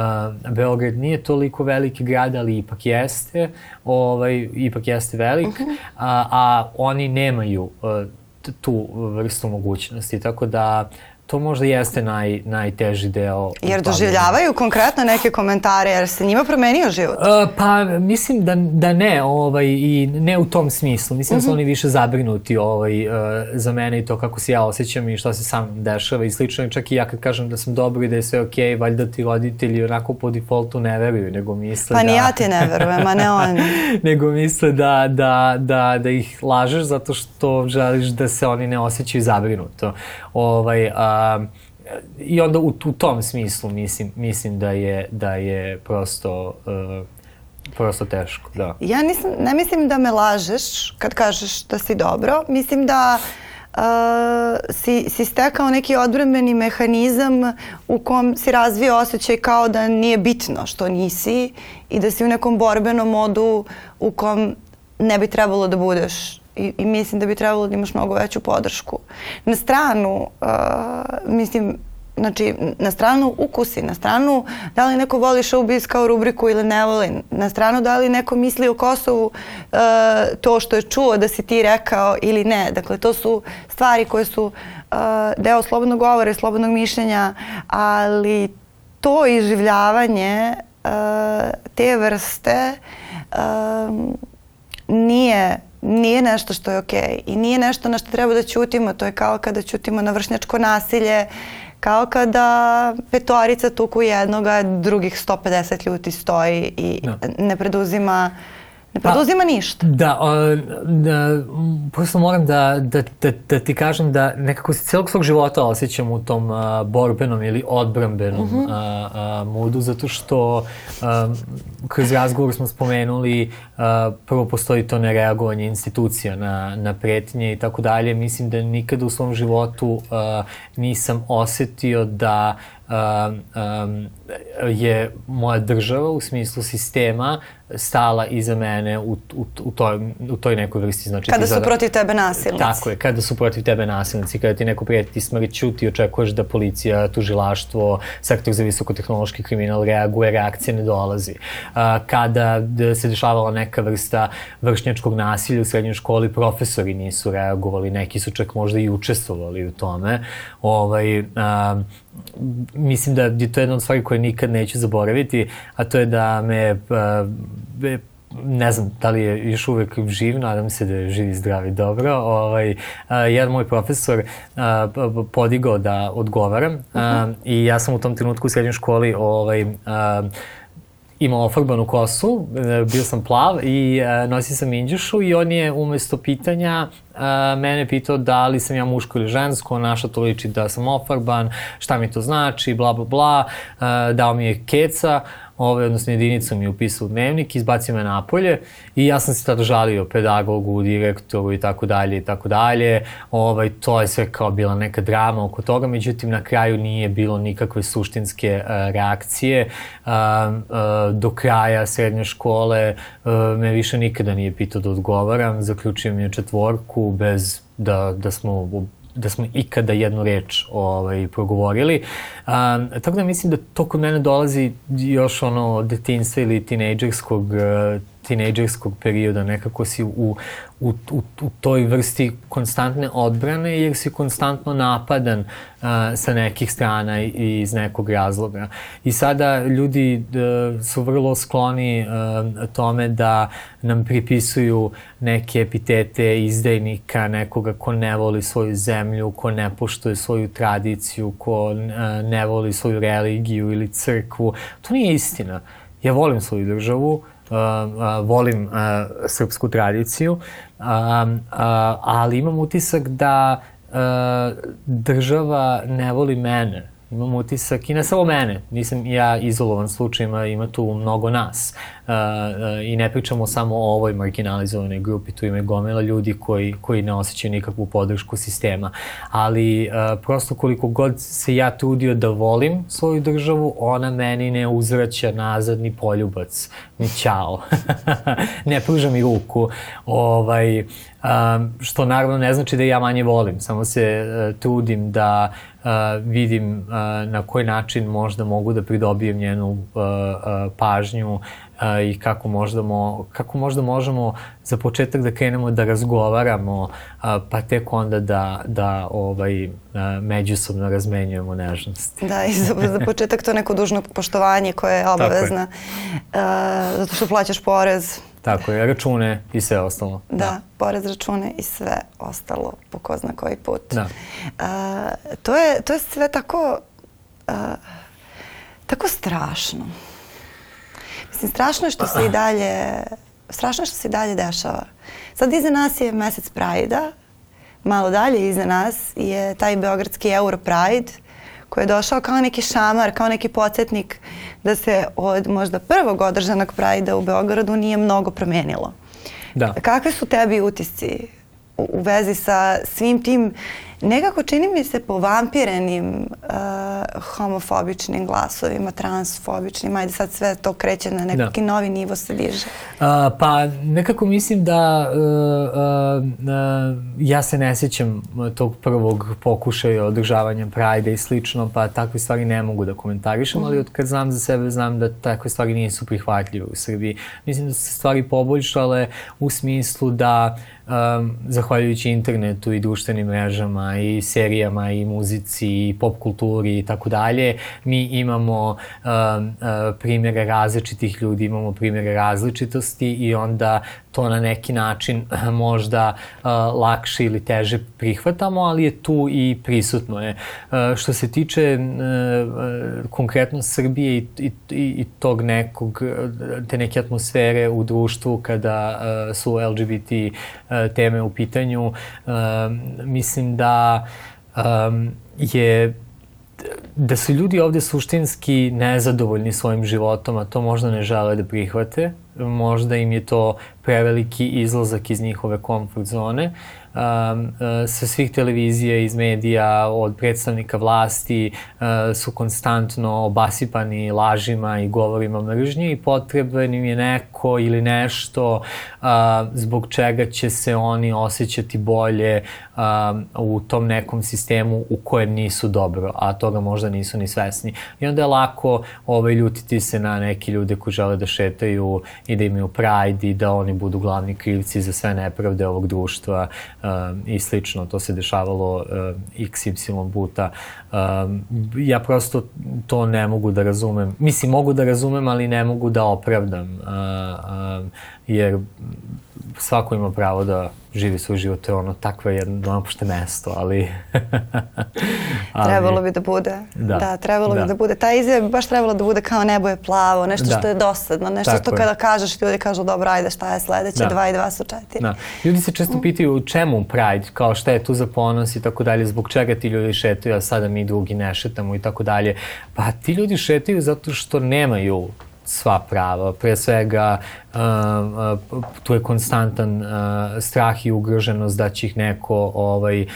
Beograd nije toliko veliki grad, ali ipak jeste, ovaj, ipak jeste velik, uh mhm. -huh. a, a oni nemaju uh, tu vrstu mogućnosti, tako da uh, to možda jeste naj, najteži deo. Jer doživljavaju konkretno neke komentare, jer se njima promenio život? Uh, pa mislim da, da ne, ovaj, i ne u tom smislu. Mislim uh -huh. da su mhm. oni više zabrinuti ovaj, uh, za mene i to kako se ja osjećam i šta se sam dešava i slično. Čak i ja kad kažem da sam dobro i da je sve okej, okay, valjda ti roditelji onako po defaultu ne veruju, nego misle pa da... Pa ni ja ti ne verujem, a ne oni. [LAUGHS] nego misle da, da, da, da ih lažeš zato što želiš da se oni ne osjećaju zabrinuto. Ovaj, a, I onda u, u tom smislu mislim, mislim da, je, da je prosto uh, prosto teško, da. Ja nisam, ne mislim da me lažeš kad kažeš da si dobro. Mislim da uh, si, si stekao neki odbrambeni mehanizam u kom si razvio osjećaj kao da nije bitno što nisi i da si u nekom borbenom modu u kom ne bi trebalo da budeš i, i mislim da bi trebalo da imaš mnogo veću podršku. Na stranu, uh, mislim, znači, na stranu ukusi, na stranu da li neko voli showbiz kao rubriku ili ne voli, na stranu da li neko misli o Kosovu uh, to što je čuo da si ti rekao ili ne. Dakle, to su stvari koje su uh, deo slobodnog govora i slobodnog mišljenja, ali to iživljavanje uh, te vrste uh, nije nije nešto što je okej okay. i nije nešto na što treba da ćutimo. To je kao kada ćutimo na vršnjačko nasilje, kao kada petorica tuku jednoga, drugih 150 ljudi stoji i Da. ne preduzima ne preduzima ništa. Da, o, da, prosto moram da, da, da, da ti kažem da nekako se celog svog života osjećam u tom a, borbenom ili odbrambenom uh -huh. a, a, moodu, zato što a, kroz razgovor smo spomenuli a, prvo postoji to nereagovanje institucija na, na pretnje i tako dalje. Mislim da nikada u svom životu a, nisam osetio da um, um, je moja država u smislu sistema stala iza mene u, u, u, toj, u toj nekoj vrsti. Znači, Kada su sada- protiv tebe nasilnici. Tako je, kada su protiv tebe nasilnici, kada ti neko prijeti smrću, ti očekuješ da policija, tužilaštvo, sektor za visokotehnološki kriminal reaguje, reakcija ne dolazi. A, kada se dešavala neka vrsta vršnjačkog nasilja u srednjoj školi, profesori nisu reagovali, neki su čak možda i učestvovali u tome. Ovaj, a, mislim da je to jedna od stvari koje nikad neću zaboraviti, a to je da me be- ne znam da li je još uvek živ, nadam se da je živ i zdrav i dobro. Ovaj, a, jedan moj profesor a, podigao da odgovaram a, i ja sam u tom trenutku u srednjoj školi ovaj, a, imao ofarbanu kosu, e, bio sam plav i e, nosio sam inđušu i on je umesto pitanja e, mene pitao da li sam ja muško ili žensko, naša to liči da sam ofarban, šta mi to znači, bla bla bla, dao mi je keca, ove, odnosno jedinicu mi upisao u dnevnik, izbacio me napolje i ja sam se tada žalio pedagogu, direktoru i tako dalje i tako dalje. Ovaj, to je sve kao bila neka drama oko toga, međutim na kraju nije bilo nikakve suštinske uh, reakcije. Uh, uh, do kraja srednje škole uh, me više nikada nije pitao da odgovaram, zaključio mi je četvorku bez da, da smo da smo ikada jednu reč ovaj, progovorili. Um, tako da mislim da to kod mene dolazi još ono detinstva ili tinejdžerskog uh, tinejdžerskog perioda, nekako si u, u, u, u toj vrsti konstantne odbrane jer si konstantno napadan uh, sa nekih strana i, iz nekog razloga. I sada ljudi uh, su vrlo skloni uh, tome da nam pripisuju neke epitete izdajnika, nekoga ko ne voli svoju zemlju, ko ne poštuje svoju tradiciju, ko uh, ne voli svoju religiju ili crkvu. To nije istina. Ja volim svoju državu, uh, volim uh, srpsku tradiciju, ali imam utisak da država ne voli mene. Imam utisak, i ne samo mene, nisam ja izolovan slučaj, ima, tu mnogo nas. Uh, uh, I ne pričamo samo o ovoj marginalizovanoj grupi, tu ima gomila ljudi koji, koji ne osjećaju nikakvu podršku sistema. Ali uh, prosto koliko god se ja trudio da volim svoju državu, ona meni ne uzvraća nazad ni poljubac, ni ćao. [LAUGHS] ne pruža mi ruku. Ovaj, um, što naravno ne znači da ja manje volim, samo se uh, trudim da uh, vidim na koji način možda mogu da pridobijem njenu pažnju i kako možda, mo, kako možda možemo za početak da krenemo da razgovaramo, pa tek onda da, da ovaj, međusobno razmenjujemo nežnosti. Da, i za, za početak to neko dužno poštovanje koje je obavezno. Zato što plaćaš porez. Tako je, račune i sve ostalo. Da, da, porez, račune i sve ostalo po ko zna koji put. Da. Uh, to, je, to je sve tako, uh, tako strašno. Mislim, strašno je što se i dalje, strašno je što se i dalje dešava. Sad iza nas je mesec Prajda, malo dalje iza nas je taj beogradski Euro Pride, koji je došao kao neki šamar, kao neki podsjetnik da se od možda prvog održanog Prajda u Beogradu nije mnogo promenilo. Da. Kakve su tebi utisci u, u vezi sa svim tim nekako čini mi se povampirenim uh, homofobičnim glasovima, transfobičnim, ajde sad sve to kreće na neki da. novi nivo se diže. Uh, pa nekako mislim da uh, uh, uh, ja se ne sjećam tog prvog pokušaja održavanja Pride i slično, pa takve stvari ne mogu da komentarišem, mm. ali od kad znam za sebe znam da takve stvari nisu prihvatljive u Srbiji. Mislim da su se stvari poboljšale u smislu da um, zahvaljujući internetu i društvenim mrežama i serijama i muzici i pop kulturi i tako dalje, mi imamo um, uh, primjere različitih ljudi, imamo primjere različitosti i onda to na neki način možda uh, lakše ili teže prihvatamo, ali je tu i prisutno je. Uh, što se tiče uh, konkretno Srbije i, i, i tog nekog, te neke atmosfere u društvu kada su LGBT teme u pitanju, mislim da um, je da su ljudi ovde suštinski nezadovoljni svojim životom, a to možda ne žele da prihvate, možda im je to preveliki izlazak iz njihove komfort zone, um, sa svih televizija iz medija, od predstavnika vlasti uh, su konstantno obasipani lažima i govorima mržnje i potreban im je neko ili nešto uh, zbog čega će se oni osjećati bolje um, u tom nekom sistemu u kojem nisu dobro, a toga možda nisu ni svesni. I onda je lako ovaj, ljutiti se na neki ljude koji žele da šetaju i da imaju pride i da oni budu glavni krivci za sve nepravde ovog društva um, i slično. To se dešavalo um, XY puta. Um, ja prosto to ne mogu da razumem. Mislim, mogu da razumem, ali ne mogu da opravdam. Uh, um, jer svako ima pravo da živi svoj život, to je ono takvo jedno napušte mesto, ali... [LAUGHS] ali... Trebalo bi da bude. Da, da trebalo da. bi da bude. Ta izjava bi baš trebalo da bude kao nebo je plavo, nešto da. što je dosadno, nešto Tako što je. kada kažeš ljudi kažu dobro, ajde šta je sledeće, da. dva i dva su četiri. Da. Ljudi se često pitaju čemu Pride, kao šta je tu za ponos i tako dalje, zbog čega ti ljudi šetaju, a sada mi drugi ne šetamo i tako dalje. Pa ti ljudi šetaju zato što nemaju sva prava. Pre svega, uh, uh, tu je konstantan uh, strah i ugroženost da će ih neko ovaj, uh,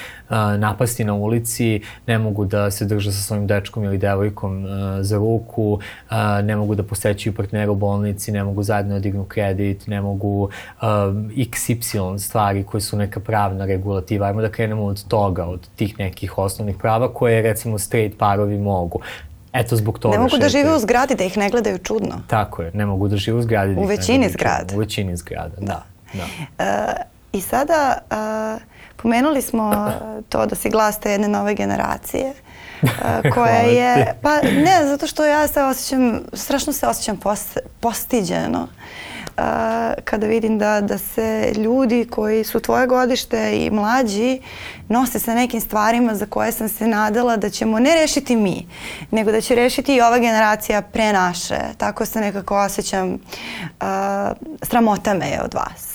napasti na ulici, ne mogu da se drže sa svojim dečkom ili devojkom uh, za ruku, uh, ne mogu da posećaju partnera u bolnici, ne mogu zajedno da dignu kredit, ne mogu uh, XY stvari koje su neka pravna regulativa. Ajmo da krenemo od toga, od tih nekih osnovnih prava koje recimo straight parovi mogu. Eto, zbog toga Ne mogu da žive u zgradi, da ih ne gledaju čudno. Tako je, ne mogu da žive u zgradi. Da u većini zgrada. U većini zgrada, da. da. Uh, I sada, uh, pomenuli smo to da si glas te jedne nove generacije [LAUGHS] uh, koja je, pa ne, zato što ja se osjećam, strašno se osjećam post, postiđeno kada vidim da, da se ljudi koji su tvoje godište i mlađi nose sa nekim stvarima za koje sam se nadala da ćemo ne rešiti mi, nego da će rešiti i ova generacija pre naše. Tako se nekako osjećam, uh, sramota me je od vas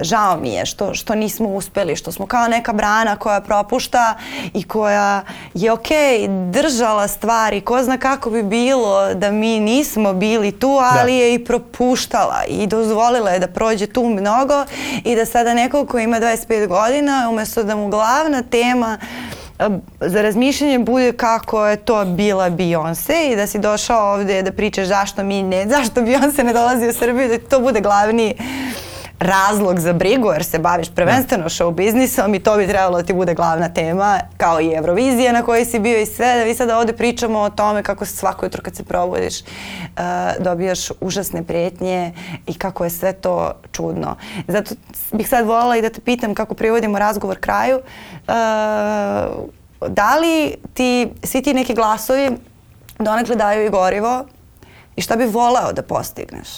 žao mi je što, što nismo uspeli, što smo kao neka brana koja propušta i koja je ok držala stvari, ko zna kako bi bilo da mi nismo bili tu, ali da. je i propuštala i dozvolila je da prođe tu mnogo i da sada neko ko ima 25 godina, umesto da mu glavna tema za razmišljanje bude kako je to bila Beyoncé i da si došao ovde da pričaš zašto mi ne, zašto Beyoncé ne dolazi u Srbiju, da to bude glavni razlog za brigu jer se baviš prvenstveno da. show biznisom i to bi trebalo da ti bude glavna tema kao i Eurovizija na kojoj si bio i sve da vi sada ovde pričamo o tome kako se svako jutro kad se probudiš uh, dobijaš užasne prijetnje i kako je sve to čudno. Zato bih sad volila i da te pitam kako privodimo razgovor kraju. Uh, da li ti, svi ti neki glasovi donekle daju i gorivo i šta bi voleo da postigneš?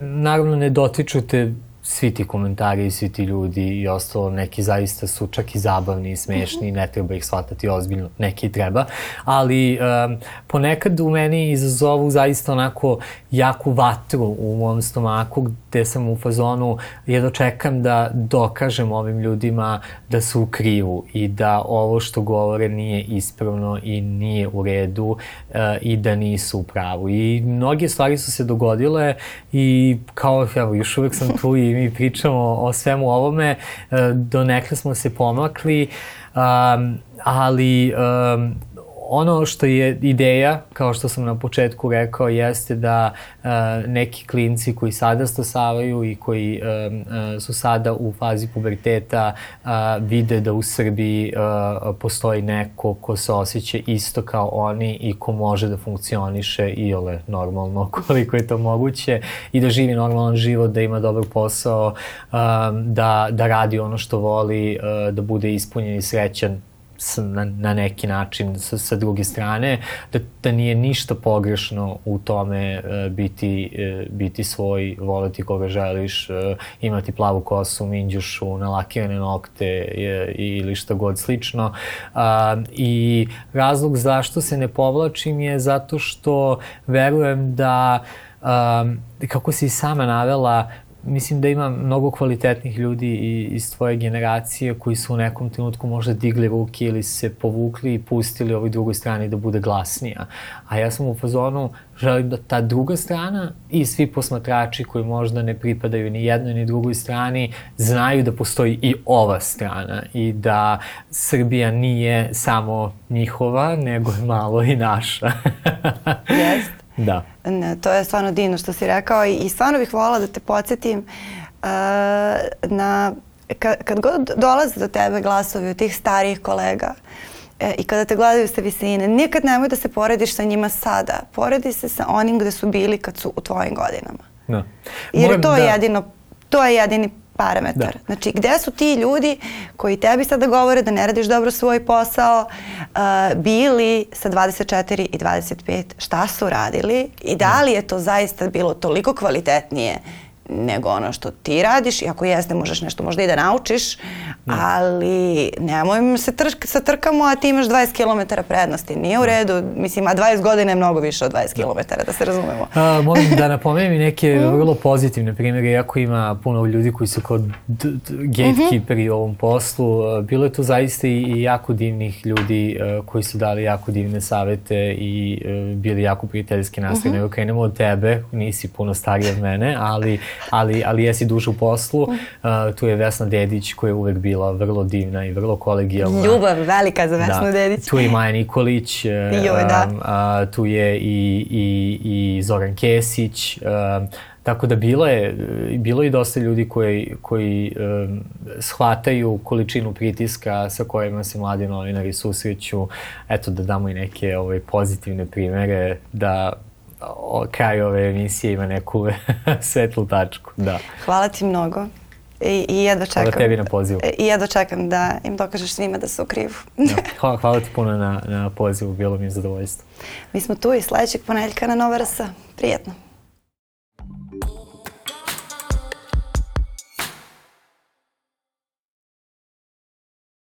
Naravno ne dotiču te svi ti komentari i svi ti ljudi i ostalo, neki zaista su čak i zabavni i smešni, ne treba ih shvatati ozbiljno, neki treba, ali um, ponekad u meni izazovu zaista onako jaku vatru u mom stomaku gde sam u fazonu jedno čekam da dokažem ovim ljudima da su u krivu i da ovo što govore nije ispravno i nije u redu uh, i da nisu u pravu. I mnoge stvari su se dogodile i kao, evo, još uvek sam tu i mi pričamo o svemu ovome, uh, donekle smo se pomakli, um, ali um, ono što je ideja, kao što sam na početku rekao, jeste da uh, neki klinci koji sada stasavaju i koji uh, uh, su sada u fazi puberteta uh, vide da u Srbiji uh, postoji neko ko se osjeća isto kao oni i ko može da funkcioniše i ole normalno [LAUGHS] koliko je to moguće i da živi normalan život, da ima dobar posao, uh, da, da radi ono što voli, uh, da bude ispunjen i srećan na, na neki način sa, sa druge strane, da, da nije ništa pogrešno u tome uh, biti, uh, biti svoj, voleti koga želiš, uh, imati plavu kosu, minđušu, nalakirane nokte uh, ili šta god slično. Uh, I razlog zašto se ne povlačim je zato što verujem da um, kako si sama navela, mislim da ima mnogo kvalitetnih ljudi iz tvoje generacije koji su u nekom trenutku možda digli ruke ili se povukli i pustili ovoj drugoj strani da bude glasnija. A ja sam u fazonu, želim da ta druga strana i svi posmatrači koji možda ne pripadaju ni jednoj ni drugoj strani znaju da postoji i ova strana i da Srbija nije samo njihova, nego je malo i naša. [LAUGHS] Jeste. Da. Ne, to je stvarno divno što si rekao i, i stvarno bih volila da te podsjetim uh, na kad, kad god dolaze do tebe glasovi od tih starijih kolega e, i kada te gledaju sa visine, nikad nemoj da se porediš sa njima sada. Poredi se sa onim gde su bili kad su u tvojim godinama. Da. Jer Moram, to je da... jedino, to je jedini parametar. Da. Znači, gde su ti ljudi koji tebi sada govore da ne radiš dobro svoj posao, uh, bili sa 24 i 25, šta su radili i da li je to zaista bilo toliko kvalitetnije nego ono što ti radiš i ako jeste možeš nešto možda i da naučiš, ne. ali nemoj se trk, sa trkamo a ti imaš 20 km prednosti. Nije u redu, mislim, a 20 godina je mnogo više od 20 km, da se razumemo. A, molim da napomenem i neke [LAUGHS] mm. vrlo pozitivne primjere, iako ima puno ljudi koji su kod gatekeeperi -hmm. u ovom poslu, bilo je tu zaista i jako divnih ljudi koji su dali jako divne savete i uh, bili jako prijateljski nastrojeni. Mm -hmm. Krenemo od tebe, nisi puno stariji od mene, ali ali, ali jesi duša u poslu. Uh, tu je Vesna Dedić koja je uvek bila vrlo divna i vrlo kolegijalna. Ljubav velika za Vesnu da. Dedić. Tu je Maja Nikolić. Uh, Joj, da. Uh, tu je i, i, i Zoran Kesić. Uh, Tako da bilo je, bilo je dosta ljudi koji, koji um, shvataju količinu pritiska sa kojima se mladi novinari susreću. Eto da damo i neke ovaj, pozitivne primere da kraj ove emisije ima neku [LAUGHS] svetlu tačku. Da. Hvala ti mnogo. I, i jedva čekam. Hvala tebi na pozivu. I jedva čekam da im dokažeš svima da su u krivu. da. hvala, hvala ti puno na, na pozivu, bilo mi je zadovoljstvo. Mi smo tu i sledećeg ponedjeljka na Nova RS. Prijetno.